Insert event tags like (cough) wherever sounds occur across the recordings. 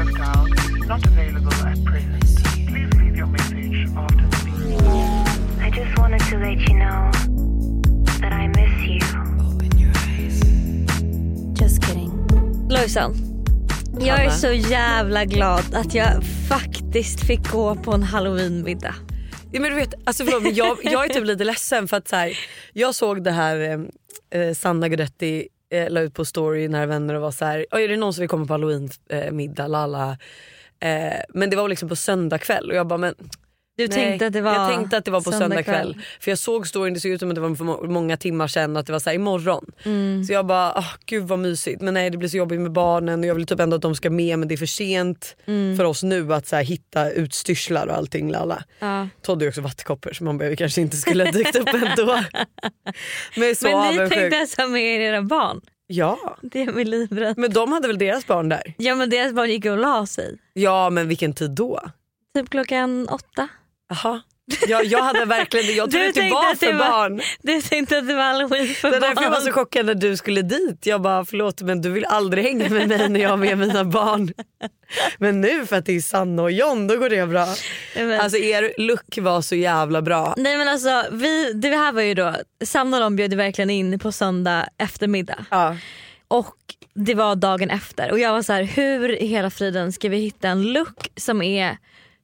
have dialed not available at present. Please leave your message after the beep. I just wanted to let you know that I miss you. Just kidding. Lojsan, jag är så jävla glad att jag faktiskt fick gå på en halloweenmiddag. Ja, men du vet, alltså förlåt, jag, jag är typ lite ledsen för att så här, jag såg det här eh, eh, Sanna Guidetti eh, la ut på story nära vänner och var så här, är det någon som vill komma på halloween eh, middag lala. Eh, men det var liksom på söndag kväll och jag bara men du nej. tänkte att det var Jag tänkte att det var på söndag kväll. kväll. För jag såg storyn, det såg ut som att det var för må- många timmar sedan och att det var så här, imorgon. Mm. Så jag bara, oh, gud vad mysigt. Men nej det blir så jobbigt med barnen och jag vill typ ändå att de ska med men det är för sent Mm. för oss nu att så här, hitta utstyrslar och allting. Lala. Ja. Todd är också vattkoppor så man vi kanske inte skulle ha dykt upp ändå. (laughs) Men så Men ni tänkte alltså med er era barn? Ja, Det är min livrädd. men de hade väl deras barn där? Ja men deras barn gick och la sig. Ja men vilken tid då? Typ klockan åtta. Jaha. Ja, jag hade verkligen jag trodde att det var att det för var- barn. Du tänkte att det var halloween för Det är därför jag var så barn. chockad när du skulle dit. Jag bara förlåt men du vill aldrig hänga med mig när jag har med mina barn. Men nu för att det är Sanna och John då går det bra. Men- Alltså er look var så jävla bra. Nej men alltså vi, det här var ju då, Sanna och de bjöd verkligen in på söndag eftermiddag. Ja. Och det var dagen efter och jag var så här: hur i hela friden ska vi hitta en look som är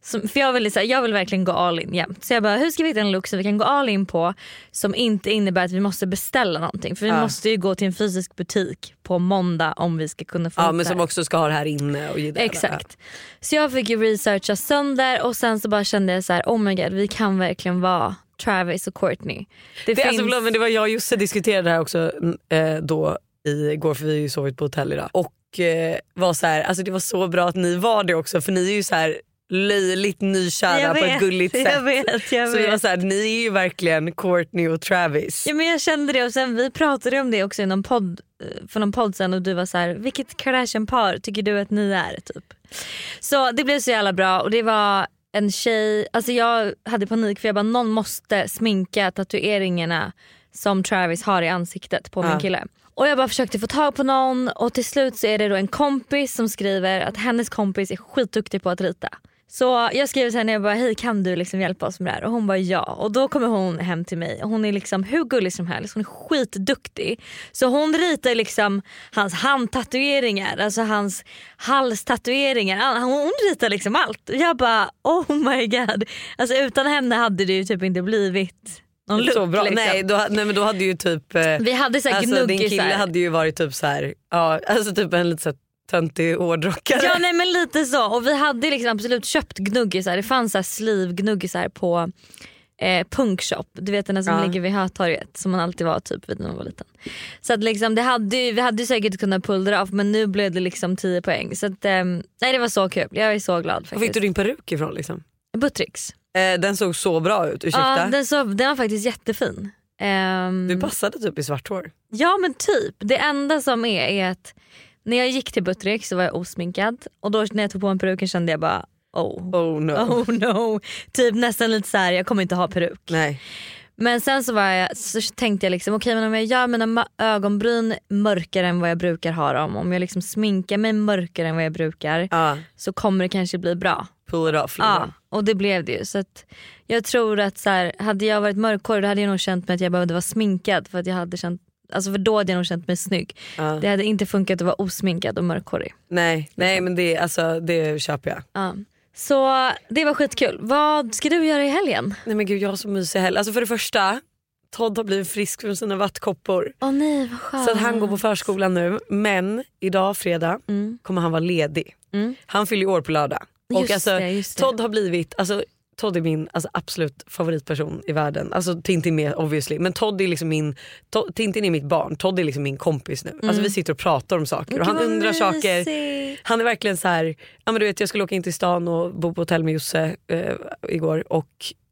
som, för jag vill, så här, jag vill verkligen gå all in jämt. Så jag bara, hur ska vi hitta en look som vi kan gå all in på som inte innebär att vi måste beställa någonting. För vi Ja. måste ju gå till en fysisk butik på måndag om vi ska kunna få Ja men som också ska ha det här inne och det. Exakt. Så jag fick ju researcha sönder och sen så bara kände jag så här: oh my god vi kan verkligen vara Travis och Courtney. Det, Det, finns... alltså, förlåt, men det var jag och Josse diskuterade det här också eh, då igår för vi har ju sovit på hotell idag. Och eh, var så här, alltså det var så bra att ni var det också för ni är ju så här löjligt nykära på ett gulligt sätt. Jag vet, jag Så vi var så här, ni är ju verkligen Courtney och Travis. Ja, men jag kände det och sen vi pratade om det också i någon podd, eh, för någon podd sen och du var så här: vilket Kardashian-par tycker du att ni är? Typ. Så det blev så jävla bra och det var en tjej, alltså jag hade panik för jag bara någon måste sminka tatueringarna som Travis har i ansiktet på Ja. min kille. Och jag bara försökte få tag på någon och till slut så är det då en kompis som skriver att hennes kompis är skitduktig på att rita. Så jag skriver till henne jag bara hej kan du liksom hjälpa oss med det här? Och hon bara ja. Och då kommer hon hem till mig och hon är liksom hur gullig som helst. Hon är skitduktig. Så hon ritar liksom hans handtatueringar, alltså hans halstatueringar. Hon ritar liksom allt. Och jag bara oh my god. Alltså utan henne hade det ju typ inte blivit någon look. så bra. liksom. Nej, då, nej men då hade ju typ eh, Vi hade så här alltså, din kille hade ju varit typ så här, ja, alltså typ en lite så här töntig hårdrockare. Ja nej men lite så och vi hade liksom absolut köpt gnuggisar. Det fanns så här sleeve-gnuggisar på eh, Punkshop. Du vet den som Ja. ligger vid Hötorget som man alltid var typ vid när man var liten. Så att liksom, det hade, vi hade säkert kunnat pulla det av men nu blev det liksom 10 poäng. Så att, ehm, nej det var så kul. Jag är så glad Var faktiskt. fick du din peruk ifrån liksom? Buttricks. Eh, den såg så bra ut, ursäkta. Ja den, så, den var faktiskt jättefin. Ehm, Du passade typ i svart hår. Ja men typ. Det enda som är är att när jag gick till Buttricks så var jag osminkad och då när jag tog på mig peruken kände jag bara oh. Oh no. (laughs) Oh no. Typ nästan lite så här, jag kommer inte ha peruk. Nej. Men sen så, var jag, så tänkte jag liksom okej men om jag gör mina ögonbryn mörkare än vad jag brukar ha dem. Om jag liksom sminkar mig mörkare än vad jag brukar Ja, så kommer det kanske bli bra. pull it off. Ja, Liksom. och det blev det ju. Så jag tror att så här, hade jag varit mörkhårig hade jag nog känt mig att jag behövde vara sminkad för att jag hade känt Alltså för då hade jag nog känt mig snygg. Ja. Det hade inte funkat att vara osminkad och mörkhårig. Nej, nej men det, alltså, det köper jag. Ja. Så det var skitkul. Vad ska du göra i helgen? Nej men gud jag har så mysig helg. Alltså för det första, Todd har blivit frisk från sina vattkoppor. Åh nej vad skönt. Så att han går på förskolan nu. Men idag fredag Mm. kommer han vara ledig. Mm. Han fyller år på lördag. Och Just alltså, just det. Todd har blivit, alltså, Todd är min alltså, absolut favoritperson i världen. Alltså Tintin med obviously. Men Todd är liksom min, to, Tintin är mitt barn, Todd är liksom min kompis nu. Alltså vi sitter och pratar om saker och han Mm. Undrar saker. mysigt. Han är verkligen så här, ja men du vet jag skulle åka in till stan och bo på hotell med Josse eh, igår och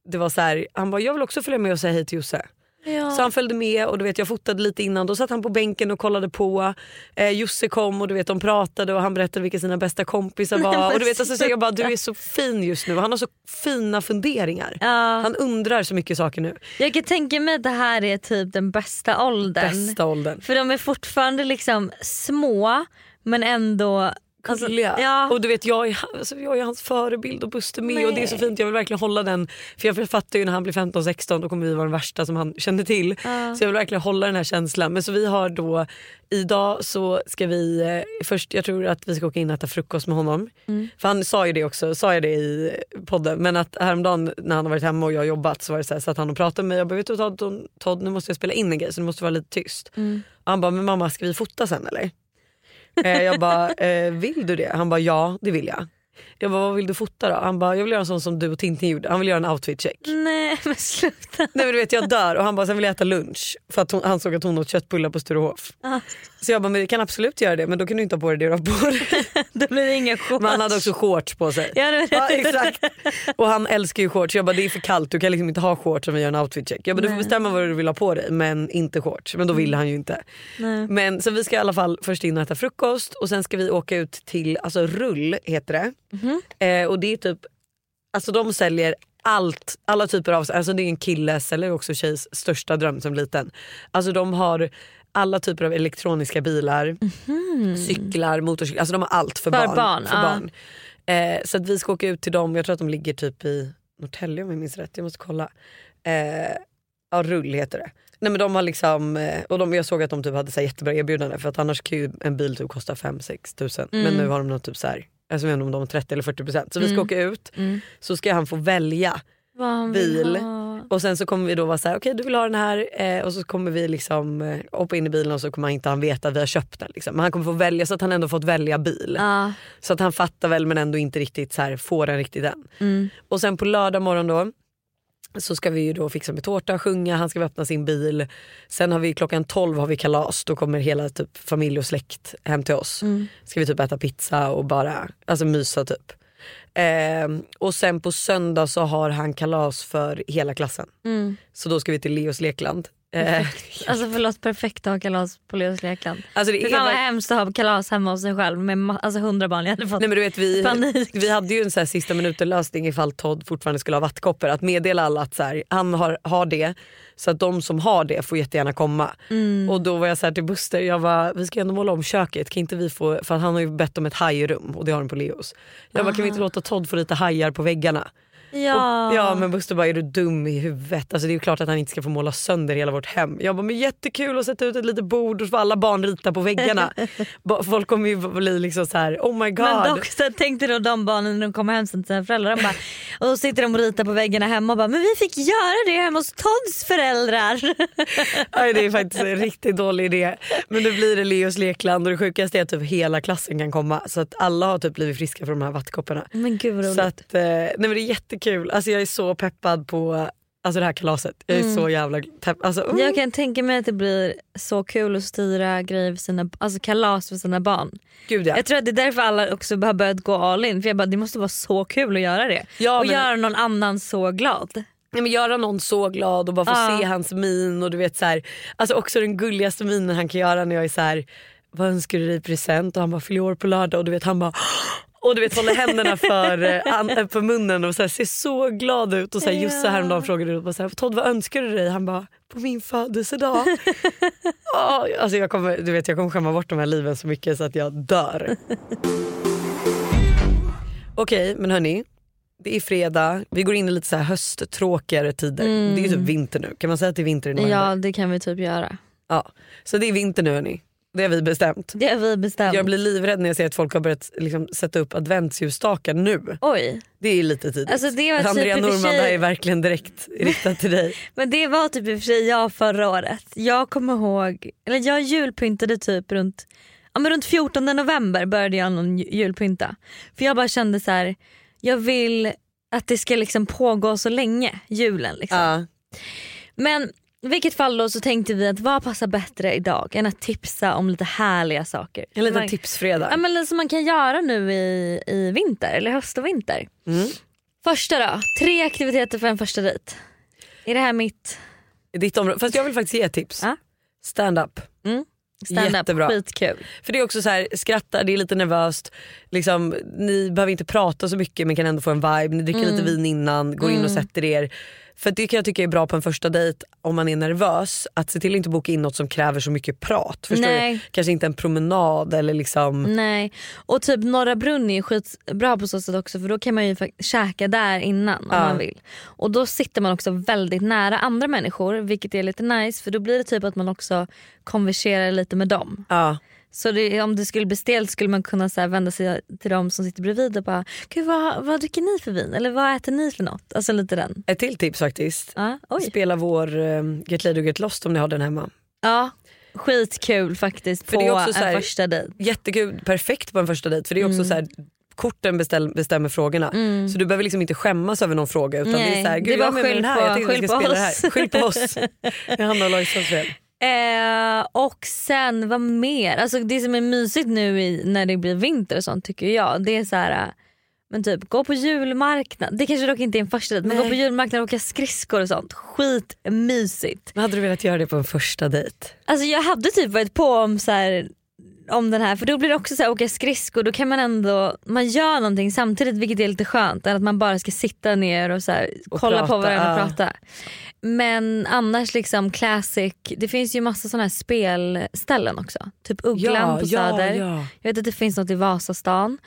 det var så här, han bara jag vill också följa med och säga hej till Josse. Ja. Så han följde med och du vet jag fotade lite innan, då satt han på bänken och kollade på. Eh, Josse kom och du vet de pratade och han berättade vilka sina bästa kompisar (laughs) var. och du vet alltså, så jag bara du är så fin just nu han har så fina funderingar. Ja. Han undrar så mycket saker nu. Jag kan tänka mig att det här är typ den bästa åldern. Bästa åldern. För de är fortfarande liksom små men ändå Alltså, gulliga. ja. Och du vet jag är, alltså, jag är hans förebild och Buster med och det är så Nej. fint. Jag vill verkligen hålla den. För jag fattar ju när han blir 15-16 då kommer vi vara den värsta som han kände till. Ja. Så jag vill verkligen hålla den här känslan. Men så vi har då idag så ska vi eh, först jag tror att vi ska åka in och äta frukost med honom. Mm. För han sa ju det också, sa jag det i podden. Men att häromdagen när han har varit hemma och jag har jobbat så var det så här, satt han och pratade med mig. Jag bara vet du Todd, Todd nu måste jag spela in en grej så du måste vara lite tyst. Mm. Och han bara men mamma ska vi fota sen eller? Eh, jag bara eh, vill du det? Han bara ja det vill jag. Jag bara vad vill du fota då? Han bara jag vill göra en sån som du och Tintin gjorde. Han vill göra en outfit check. Nej men sluta. Nej men du vet jag dör och han bara sen vill jag äta lunch. För att hon, han såg att hon åt köttbullar på Sturehof. Ah. Så jag bara men vi kan absolut göra det men då kan du inte ha på dig (laughs) det du har på dig. Det blir inga shorts. Men han hade också shorts på sig. Ja, det det. Ja, exakt. Och han älskar ju shorts. Jag bara det är för kallt, du kan liksom inte ha shorts om vi gör en outfit check. Jag bara du får Nej. bestämma vad du vill ha på dig men inte shorts. Men då ville han ju inte. Nej. Men så vi ska i alla fall först in och äta frukost och sen ska vi åka ut till, alltså Rull heter det. Mhm. Eh, och det är typ, alltså de säljer allt, alla typer av, alltså det är en killes eller också tjejs största dröm som liten. Alltså de har alla typer av elektroniska bilar, cyklar, motorcyklar, alltså de har allt för. För barn. barn, för barn. Eh, så att vi ska åka ut till dem, jag tror att de ligger typ i Norrtälje om jag minns rätt, jag måste kolla. Eh, ja Rull heter det. Nej men de har liksom, eh, och de, jag såg att de typ hade så jättebra erbjudande för att annars kan ju en bil typ kosta 5-6 tusen. Men Mm. nu har de nog typ så här, alltså jag vet inte om de har 30 eller 40 procent. Så vi ska Mm. åka ut, Mm. så ska han få välja. Bil. Och sen så kommer vi då vara så här: okej du vill ha den här eh, och så kommer vi liksom eh, hoppa in i bilen och så kommer han inte han veta att vi har köpt den. Liksom. Men han kommer få välja så att han ändå fått välja bil. Ja. Så att han fattar väl men ändå inte riktigt så här, får den riktigt än. Mm. Och sen på lördag morgon då så ska vi ju då fixa med tårta, sjunga, han ska öppna sin bil. Sen har vi klockan 12 har vi kalas, då kommer hela typ familj och släkt hem till oss. Mm. Ska vi typ äta pizza och bara alltså mysa typ. Ehm, och sen på söndag så har han kalas för hela klassen. Mm. Så då ska vi till Leos lekland. Eh, Alltså förlåt, perfekt att ha kalas på Leos lekland. alltså det Fy fan vad hemskt att ha kalas hemma hos sig själv med ma- alltså hundra barn. Jag hade fått Nej men du vet vi, panik. vi hade ju en så här sista minuten lösning ifall Todd fortfarande skulle ha vattkoppor. Att meddela alla att så här, han har, har det så att de som har det får jättegärna komma. Mm. Och då var jag så här till Buster, jag bara, vi ska ändå måla om köket, kan inte vi få, för han har ju bett om ett hajrum och det har de på Leos. Jag bara kan vi inte låta Todd få lite hajar på väggarna? Ja. Och, ja men Buster bara är du dum i huvudet? Alltså det är ju klart att han inte ska få måla sönder hela vårt hem. Jag bara men jättekul att sätta ut ett litet bord och så får alla barn rita på väggarna. (laughs) Folk kommer ju bli liksom så här: oh my god. Men dock så tänkte då de barnen när de kommer hem till sina föräldrar. Bara, och då sitter de och ritar på väggarna hemma och bara men vi fick göra det hemma hos Todds föräldrar. (laughs) Nej, det är faktiskt en riktigt dålig idé. Men nu blir det Leos lekland och det sjukaste är att typ hela klassen kan komma. Så att alla har typ blivit friska från de här wattkopparna. Men gud vad roligt. Så att, eh, nej men det är jättekul. Alltså jag är så peppad på alltså det här kalaset. Jag är Mm. så jävla pepp. Alltså, mm. Jag kan tänka mig att det blir så kul att styra grejer för sina, alltså kalas för sina barn. Gud ja. Jag tror att det är därför alla också har börjat gå all in. För jag bara, det måste vara så kul att göra det. ja och men, göra någon annan så glad. nej, men göra någon så glad och bara få Ja. se hans min och du vet så här, alltså också den gulligaste minen han kan göra när jag är så här, vad önskar du dig i present? Och han bara fyller år på lördag och du vet han bara och du vet håller händerna för, eh, eh, för munnen och så här, ser så glad ut. Och så här, Josse häromdagen frågade och så här, Todd vad önskar du dig? Han bara på min födelsedag. (laughs) Åh, alltså jag, kommer, du vet, jag kommer skämma bort de här liven så mycket så att jag dör. (laughs) Okej men hörni, det är fredag, vi går in i lite så här hösttråkigare tider. Mm. Det är ju typ vinter nu, kan man säga att det är vinter i november? Ja det kan vi typ göra. Ja. Så det är vinter nu hörni, det har vi bestämt. Det har vi bestämt. Jag blir livrädd när jag ser att folk har börjat liksom, sätta upp adventsljusstakar nu. Oj. Det är lite tidigt. Alltså det var typ Andrea Norman, sig- det här är verkligen direkt riktat till dig. (laughs) Men det var typ i och för sig jag förra året. Jag kommer ihåg, eller jag julpyntade typ runt, ja, men runt 14 november började jag någon ju- julpynta. För jag bara kände så här, jag vill att det ska liksom pågå så länge, julen. Liksom. Ja. Men i vilket fall då så tänkte vi att vad passar bättre idag än att tipsa om lite härliga saker. En liten Man- tipsfredag. Ja, men som man kan göra nu i, i vinter, eller höst och vinter. Mm. Första då, tre aktiviteter för en första dejt. Är det här mitt ditt område. Fast jag vill faktiskt ge tips. Ja. Stand up. stand-up? Jättebra. Skitkul. För det är också så här, skratta, det är lite nervöst. Liksom, ni behöver inte prata så mycket men kan ändå få en vibe. Ni dricker Mm. lite vin innan, går in och Mm. sätter er. För det kan jag tycka är bra på en första dejt om man är nervös. Att se till att inte boka in något som kräver så mycket prat. Förstår Nej. du? Kanske inte en promenad eller liksom. Nej, och typ Norra Brunn är skitbra på så sätt också för då kan man ju käka där innan om Ja. man vill. Och då sitter man också väldigt nära andra människor vilket är lite nice för då blir det typ att man också konverserar lite med dem. Ja. Så det, om det skulle bli stelt skulle man kunna så vända sig till dem som sitter bredvid och bara Gud, vad, vad dricker ni för vin? Eller vad äter ni för något? Alltså lite den. Ett till tips faktiskt. Oj. Spela vår um, Get Laid och Get Lost om ni har den hemma. ja skitkul faktiskt För på det är också så här- en första dejt. Jättekul, perfekt på en första dejt för det är Mm. också så här, korten beställ, bestämmer frågorna. Så du behöver liksom inte skämmas över någon fråga utan det är Nej, så här, det gud är jag har bara mig skyll den här, på- jag skyll jag på det oss. Skyll på oss. (laughs) Det är Lojsans fel. Eh, och sen vad mer? Alltså det som är mysigt nu i, när det blir vinter och sånt tycker jag det är så här. eh, men typ gå på julmarknad. Det kanske dock inte är en första dejt men gå på julmarknad och åka skridskor och sånt. Skitmysigt. Men hade du velat göra det på en första dejt? Alltså jag hade typ varit på om så här, om den här för då blir det också så här, åka skridskor då kan man ändå, man gör någonting samtidigt vilket är lite skönt än att man bara ska sitta ner och, så här, Och kolla på prata, varandra och ja. prata. Men annars liksom classic, det finns ju massa sådana här spelställen också. Typ Ugglan på Söder. ja. Jag vet att det finns något i Vasastan.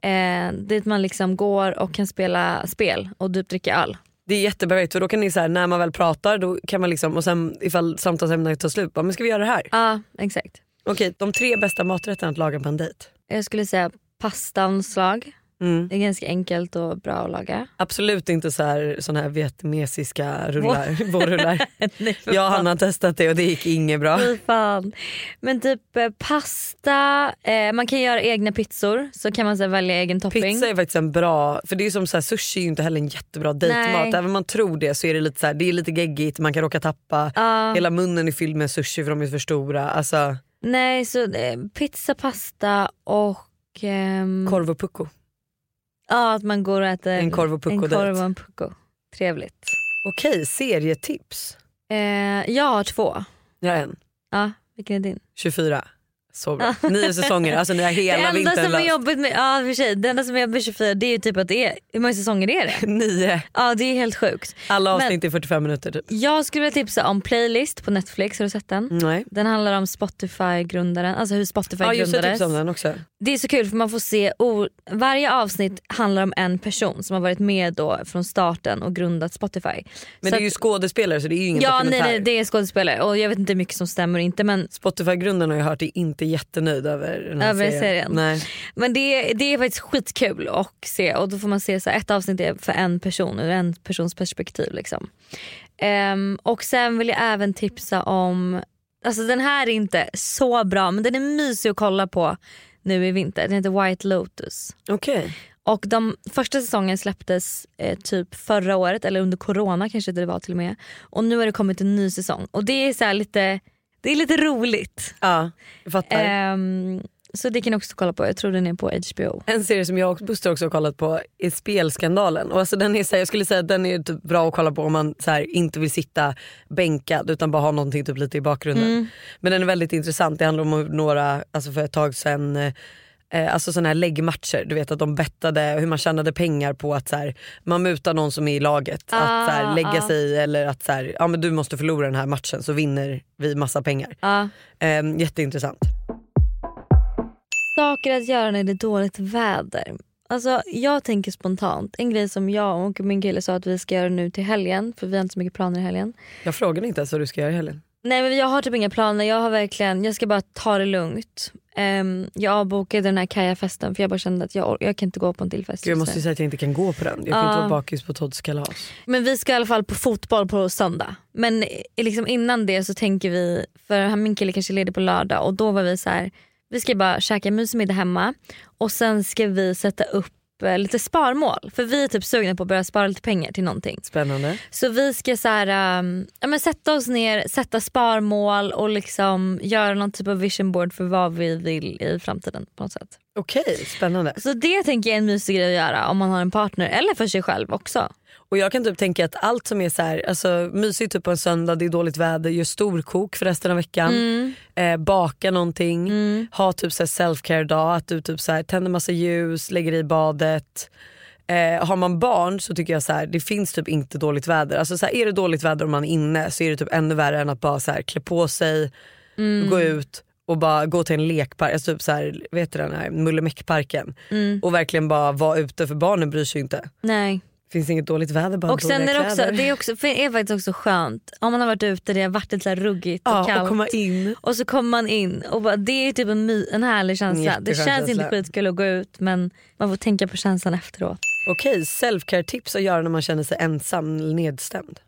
Eh, dit man liksom går och kan spela spel och typ dricka öl. Det är jättebra för då kan ni så här, när man väl pratar då kan man liksom och sen ifall samtalsämnet tar slut, bara, men ska vi göra det här? Ja exakt. Okej, de tre bästa maträtterna att laga på en dejt. Jag skulle säga pastanslag. Mm. Det är ganska enkelt och bra att laga. Absolut inte så här, sån här vietnamesiska rullar, vårrullar. (laughs) Nej, Jag och. Hanna har testat det och det gick inget bra. Fy fan. Men typ eh, pasta, eh, man kan göra egna pizzor så kan man så här, välja egen topping. Pizza är faktiskt en bra, för det är som så här, sushi är ju inte heller en jättebra dejtmat. Även om man tror det så är det lite, så här, det är lite geggigt, man kan råka tappa. Ja. Hela munnen är fylld med sushi för de är för stora. Alltså, Nej så eh, pizza, pasta och ehm, korv och pucko. ja, att man går och äter En korv och pucko en korv och en pucko. Trevligt. Okej, serietips. Eh, jag har två. Jag har en. Ja, vilken är din? 24. Så bra. Nio säsonger, alltså ni har (laughs) Det hela enda vintern som är jobbigt med, ja, för sig, det enda som är jobbigt med 24 det är ju typ att det är, hur många säsonger är det? (laughs) Nio. Ja det är helt sjukt. Alla avsnitt är 45 minuter typ. Jag skulle vilja tipsa om Playlist på Netflix, har du sett den? Nej. Den handlar om Spotify-grundaren, alltså hur Spotify Ja just det, grundades. om den också. Det är så kul för man får se, varje avsnitt handlar om en person som har varit med då från starten och grundat Spotify. Men Så det är ju skådespelare så det är ju ingen Ja nej, dokumentär. nej det är skådespelare och jag vet inte hur mycket som stämmer och inte men, Spotify-grundaren har jag hört är inte jättenöjd över den här Över serien. serien. Nej. men det, det är faktiskt skitkul att se och då får man se så här, ett avsnitt är för en person ur en persons perspektiv. Liksom. Ehm, och sen vill jag även tipsa om, alltså den här är inte så bra men den är mysig att kolla på nu i vinter. Den heter White Lotus. Okej. Och de första säsongen släpptes eh, typ förra året eller under corona kanske det var till och med. Och nu har det kommit en ny säsong och det är så här lite, det är lite roligt. Ja, jag fattar. Ehm, så det kan ni också kolla på, jag tror den är på HBO. En serie som jag och Buster också har kollat på är Spelskandalen. Och alltså den är så här, jag skulle säga att den är typ bra att kolla på om man så här, inte vill sitta bänkad utan bara ha någonting typ lite i bakgrunden. Men den är väldigt intressant. Det handlar om några, alltså för ett tag sedan eh, alltså sådana här läggmatcher, du vet att de bettade hur man tjänade pengar på att så här, man mutar någon som är i laget Ah, att så här, lägga ah. sig eller att så här, ja, men du måste förlora den här matchen så vinner vi massa pengar. Ja. Eh, jätteintressant. Saker att göra när det är dåligt väder. Alltså jag tänker spontant, en grej som jag och min kille sa att vi ska göra nu till helgen för vi har inte så mycket planer i helgen. Jag frågade inte ens vad du ska göra i helgen. Nej men jag har typ inga planer, jag har verkligen, jag ska bara ta det lugnt. Um, jag avbokade den här Kaja-festen för jag bara kände att jag, jag kan inte gå på en till fest. Gud, jag måste ju säga att jag inte kan gå på den. Jag kan Ja. inte vara bakis på Todds kalas. Men vi ska i alla fall på fotboll på söndag. Men eh, liksom innan det så tänker vi, för min kille kanske är ledig på lördag och då var vi så här, vi ska bara käka mysig middag hemma och sen ska vi sätta upp lite sparmål. För vi är typ sugna på att börja spara lite pengar till någonting. Spännande. Så vi ska så här, um, ja, men sätta oss ner, sätta sparmål och liksom göra någon typ av vision board för vad vi vill i framtiden på något sätt. Okej, spännande. Så det tänker jag är en mysig grej att göra om man har en partner eller för sig själv också. Och jag kan typ tänka att allt som är så här, alltså mysigt typ på en söndag, det är dåligt väder, gör storkok för resten av veckan. Mm. Eh, baka någonting, ha typ self-care dag, att du typ så här, tänder massa ljus, lägger i badet. Eh, har man barn så tycker jag så här, det finns typ inte dåligt väder. Alltså så här, är det dåligt väder om man är inne så är det typ ännu värre än att bara så här, klä på sig, Mm. gå ut och bara gå till en lekpark, alltså typ så här, vet du den här Mullemäckparken Mm. och verkligen bara vara ute för barnen bryr sig inte. Nej. Finns inget dåligt väder bara Och sen är det, också, det är, också, är faktiskt också skönt om man har varit ute, det har varit lite ruggigt och ja, kallt. och komma in. Och så kommer man in och bara, det är typ en, my, en härlig känsla. En Det känns inte skitkul att gå ut men man får tänka på känslan efteråt. Okej, self-care tips att göra när man känner sig ensam eller nedstämd.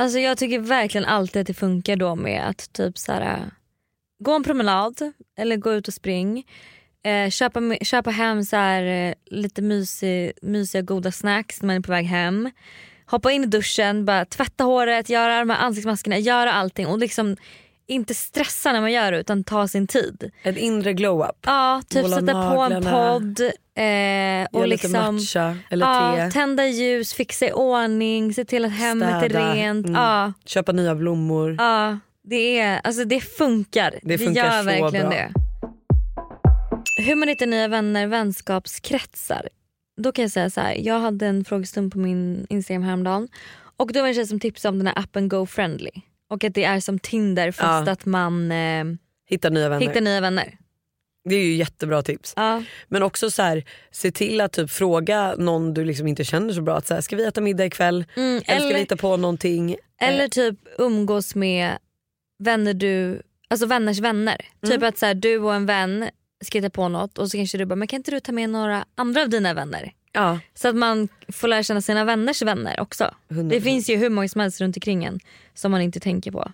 Alltså jag tycker verkligen alltid att det funkar då med att typ så här, gå en promenad eller gå ut och spring. Eh, köpa, köpa hem så här, eh, lite mysig, mysiga goda snacks när man är på väg hem. Hoppa in i duschen, bara tvätta håret, göra de här ansiktsmaskerna, göra allting och liksom inte stressa när man gör det utan ta sin tid. En inre glow-up. Ja, typ Måla sätta på en naglarna. podd eh, och Gör lite liksom matcha eller ja, te. tända ljus, fixa i ordning, se till att hemmet är Städa. rent. Mm. Ja, Köpa nya blommor. ja, det, är, alltså det funkar. Det funkar gör så verkligen bra. det. Hur man hittar nya vänner, vänskapskretsar. Då kan jag säga så här. jag hade en frågestund på min Instagram häromdagen och då var det en tjej som tipsade om den här appen Go Friendly. Och att det är som Tinder fast Ja. att man eh, Hitta nya vänner. hittar nya vänner. Det är ju jättebra tips. Ja. Men också så här, se till att typ fråga någon du liksom inte känner så bra. Att så här, ska vi äta middag ikväll? Mm, Eller ska vi eller, hitta på någonting? eller typ umgås med vänner du, alltså vänners vänner. Typ Mm. att så här, du och en vän ska hitta på något och så kanske du bara, men kan inte du ta med några andra av dina vänner? Ja, Så att man får lära känna sina vänners vänner också. 100%. Det finns ju hur många som helst runt omkring en som man inte tänker på.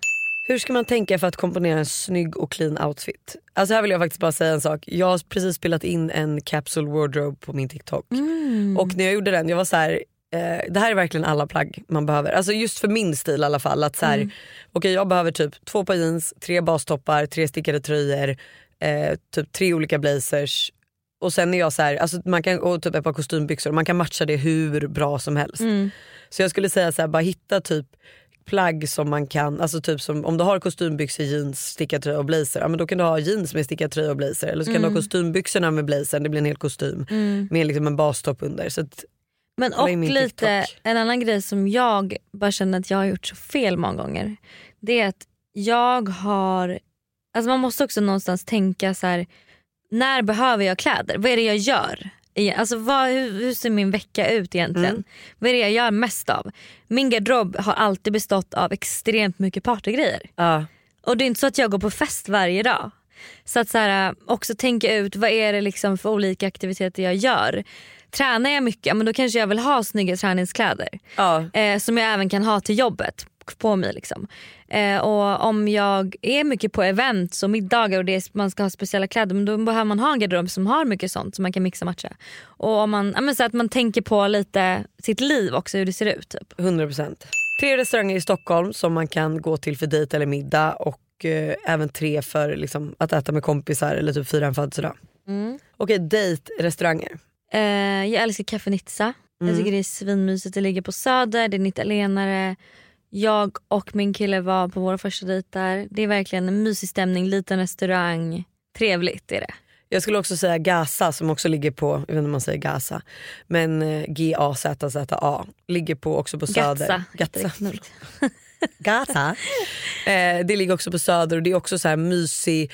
Hur ska man tänka för att komponera en snygg och clean outfit? Alltså här vill jag faktiskt bara säga en sak. Jag har precis spelat in en capsule wardrobe på min TikTok. Mm. Och när jag gjorde den, jag var så här. Eh, det här är verkligen alla plagg man behöver. Alltså just för min stil i alla fall. Att så här, Mm. okej, jag behöver typ två par jeans, tre bastoppar, tre stickade tröjor, eh, typ tre olika blazers. Och sen är jag så här, alltså man kan, och typ ett par kostymbyxor. Man kan matcha det hur bra som helst. Mm. Så jag skulle säga så här, bara hitta typ plagg som man kan, alltså typ som om du har kostymbyxor, jeans, stickad tröja och blazer, ja, men då kan du ha jeans med stickad tröja och blazer. Eller så kan du ha kostymbyxorna med blazern, det blir en hel kostym Mm. med liksom en bastopp under. Så att, Men och lite, TikTok. en annan grej som jag bara känner att jag har gjort så fel många gånger. Det är att jag har, alltså man måste också någonstans tänka så här. när behöver jag kläder? Vad är det jag gör? Alltså vad, hur, ser min vecka ut egentligen? Mm. Vad är det jag gör mest av? Min garderob har alltid bestått av extremt mycket partygrejer. ja. Och det är inte så att jag går på fest varje dag. Så att så här, också tänka ut vad är det liksom för olika aktiviteter jag gör. Tränar jag mycket, men då kanske jag vill ha snygga träningskläder. Ja. Eh, som jag även kan ha till jobbet på mig. Liksom. Eh, och om jag är mycket på events och middagar och det är, man ska ha speciella kläder men då behöver man ha en garderob som har mycket sånt som man kan mixa och matcha. Och om man, ja, så att man tänker på lite sitt liv också, hur det ser ut. Typ. 100%. Tre restauranger i Stockholm som man kan gå till för dejt eller middag och eh, även tre för liksom, att äta med kompisar eller typ fira en födelsedag. Mm. Okej, dejtrestauranger. Eh, jag älskar Café Nizza. Jag Mm. tycker det är svinmysigt. Det ligger på Söder, det är en italienare. Jag och min kille var på våra första dejt där. Det är verkligen en mysig stämning, liten restaurang. Trevligt är det. Jag skulle också säga Gaza som också ligger på, jag vet inte om man säger Gaza, men eh, G-A-Z-Z-A ligger på också på Söder. Knulligt. (laughs) Gaza. Eh, det ligger också på Söder och det är också så här mysig,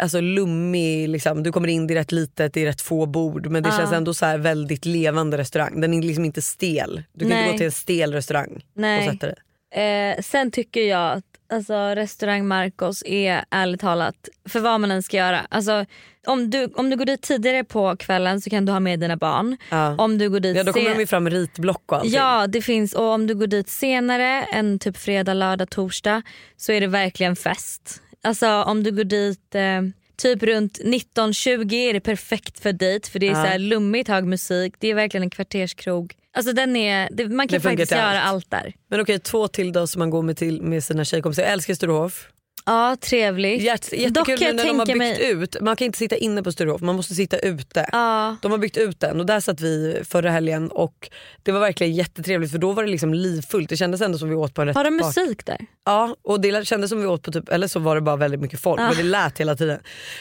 alltså lummig, liksom. du kommer in, det är rätt litet, det är rätt få bord men det Ja. känns ändå så här väldigt levande restaurang. Den är liksom inte stel. Du kan Nej. inte gå till en stel restaurang Nej. och sätta dig. Eh, sen tycker jag att alltså, restaurang Marcos är ärligt talat för vad man än ska göra. Alltså, om, du, om du går dit tidigare på kvällen så kan du ha med dina barn. Ja. Om du går dit Ja, då kommer de ju fram ritblock och allting. Ja det finns och om du går dit senare än typ fredag, lördag, torsdag så är det verkligen fest. Alltså om du går dit eh, typ runt 19-20 är det perfekt för dejt för det är Ja. så här lummigt hög musik, det är verkligen en kvarterskrog. Alltså den är, det, man kan Det faktiskt göra allt. allt där. Men okej, två till då som man går med, till, med sina tjejkompisar. Jag älskar Sturehof. Ja trevligt. Dock jättekul nu när de har byggt mig... ut. Man kan inte sitta inne på Sturehof, man måste sitta ute. Ja. De har byggt ut den och där satt vi förra helgen och det var verkligen jättetrevligt för då var det liksom livfullt. Det kändes ändå som vi åt på en rätt Har de musik där? Ja och det kändes som vi åt på typ, eller så var det bara väldigt mycket folk men det lät hela tiden.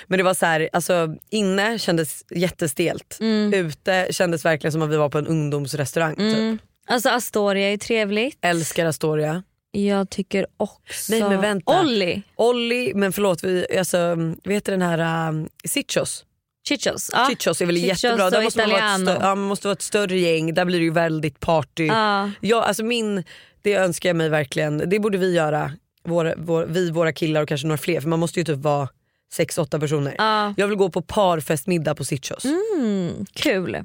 Men det var så här, alltså inne kändes jättestelt. Ute kändes verkligen som att vi var på en ungdomsrestaurang. Typ. Alltså Astoria är trevligt. Älskar Astoria. Jag tycker också... Nej, men vänta. Olli. Olli, men förlåt, vi, alltså, vad heter den här um, Cichos? Chichos. Ja. Chichos är väl Chichos jättebra. Där måste man, vara ja, man måste vara ett större gäng, där blir det ju väldigt party. Ja. Ja, alltså min, det önskar jag mig verkligen. Det borde vi göra, våra, vår, vi, våra killar och kanske några fler. För man måste ju typ vara sex, åtta personer. Ja. Jag vill gå på parfestmiddag på Cichos. Mm, kul.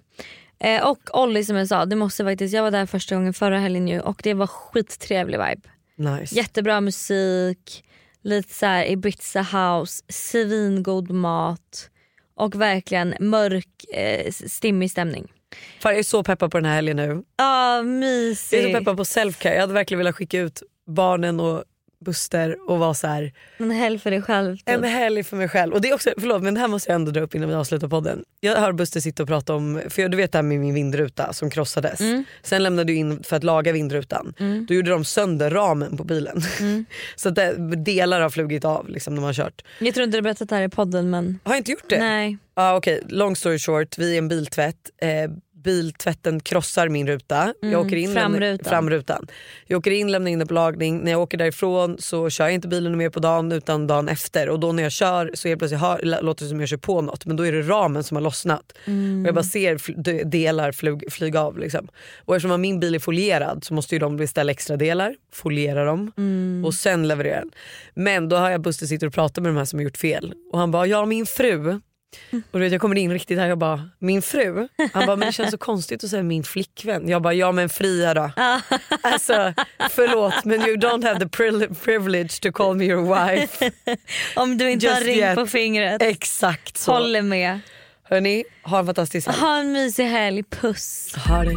Eh, och Olli som jag sa, det måste faktiskt, jag var där första gången förra helgen ju och det var skittrevlig vibe. Nice. Jättebra musik, lite så här Ibiza house, svingod mat och verkligen mörk eh, stimmig stämning. Fan, jag är så peppad på den här helgen nu. Ja, Jag är så peppad på selfcare. Jag hade verkligen velat skicka ut barnen och Buster och vara så här. En helg för dig själv. Typ. En helg för mig själv. Och det är också, förlåt men det här måste jag ändå dra upp innan vi avslutar podden. Jag hör Buster sitta och prata om, för jag- du vet det här med min vindruta som krossades. Sen lämnade du in för att laga vindrutan. Då gjorde de sönder ramen på bilen. (laughs) så att det, delar har flugit av liksom, när man har kört. Jag tror inte du berättat det här i podden men Har jag inte gjort det? nej. Ah, Okej, long story short. Vi är en biltvätt. Eh, biltvätten krossar min ruta. Jag åker in, framrutan. framrutan. Jag åker in, lämnar in den på lagning. När jag åker därifrån så kör jag inte bilen mer på dagen utan dagen efter. Och då när jag kör så helt plötsligt hör, låter det som jag kör på något men då är det ramen som har lossnat. Och jag bara ser delar flyg, flyga av. Liksom. Och eftersom min bil är folierad så måste ju de beställa extra delar, foliera dem och sen leverera den. Men då har jag Buster sitter och pratar med de här som har gjort fel och han bara ja min fru och du vet, jag kommer in riktigt här jag bara min fru. Han bara men det känns så konstigt att säga min flickvän. Jag bara ja men fria då. (laughs) alltså förlåt men you don't have the privilege to call me your wife. (laughs) Om du inte Just har ring yet. på fingret. Exakt så. Håller med. Hörni, ha en fantastisk helg. Ha en mysig helg, puss. Ha det.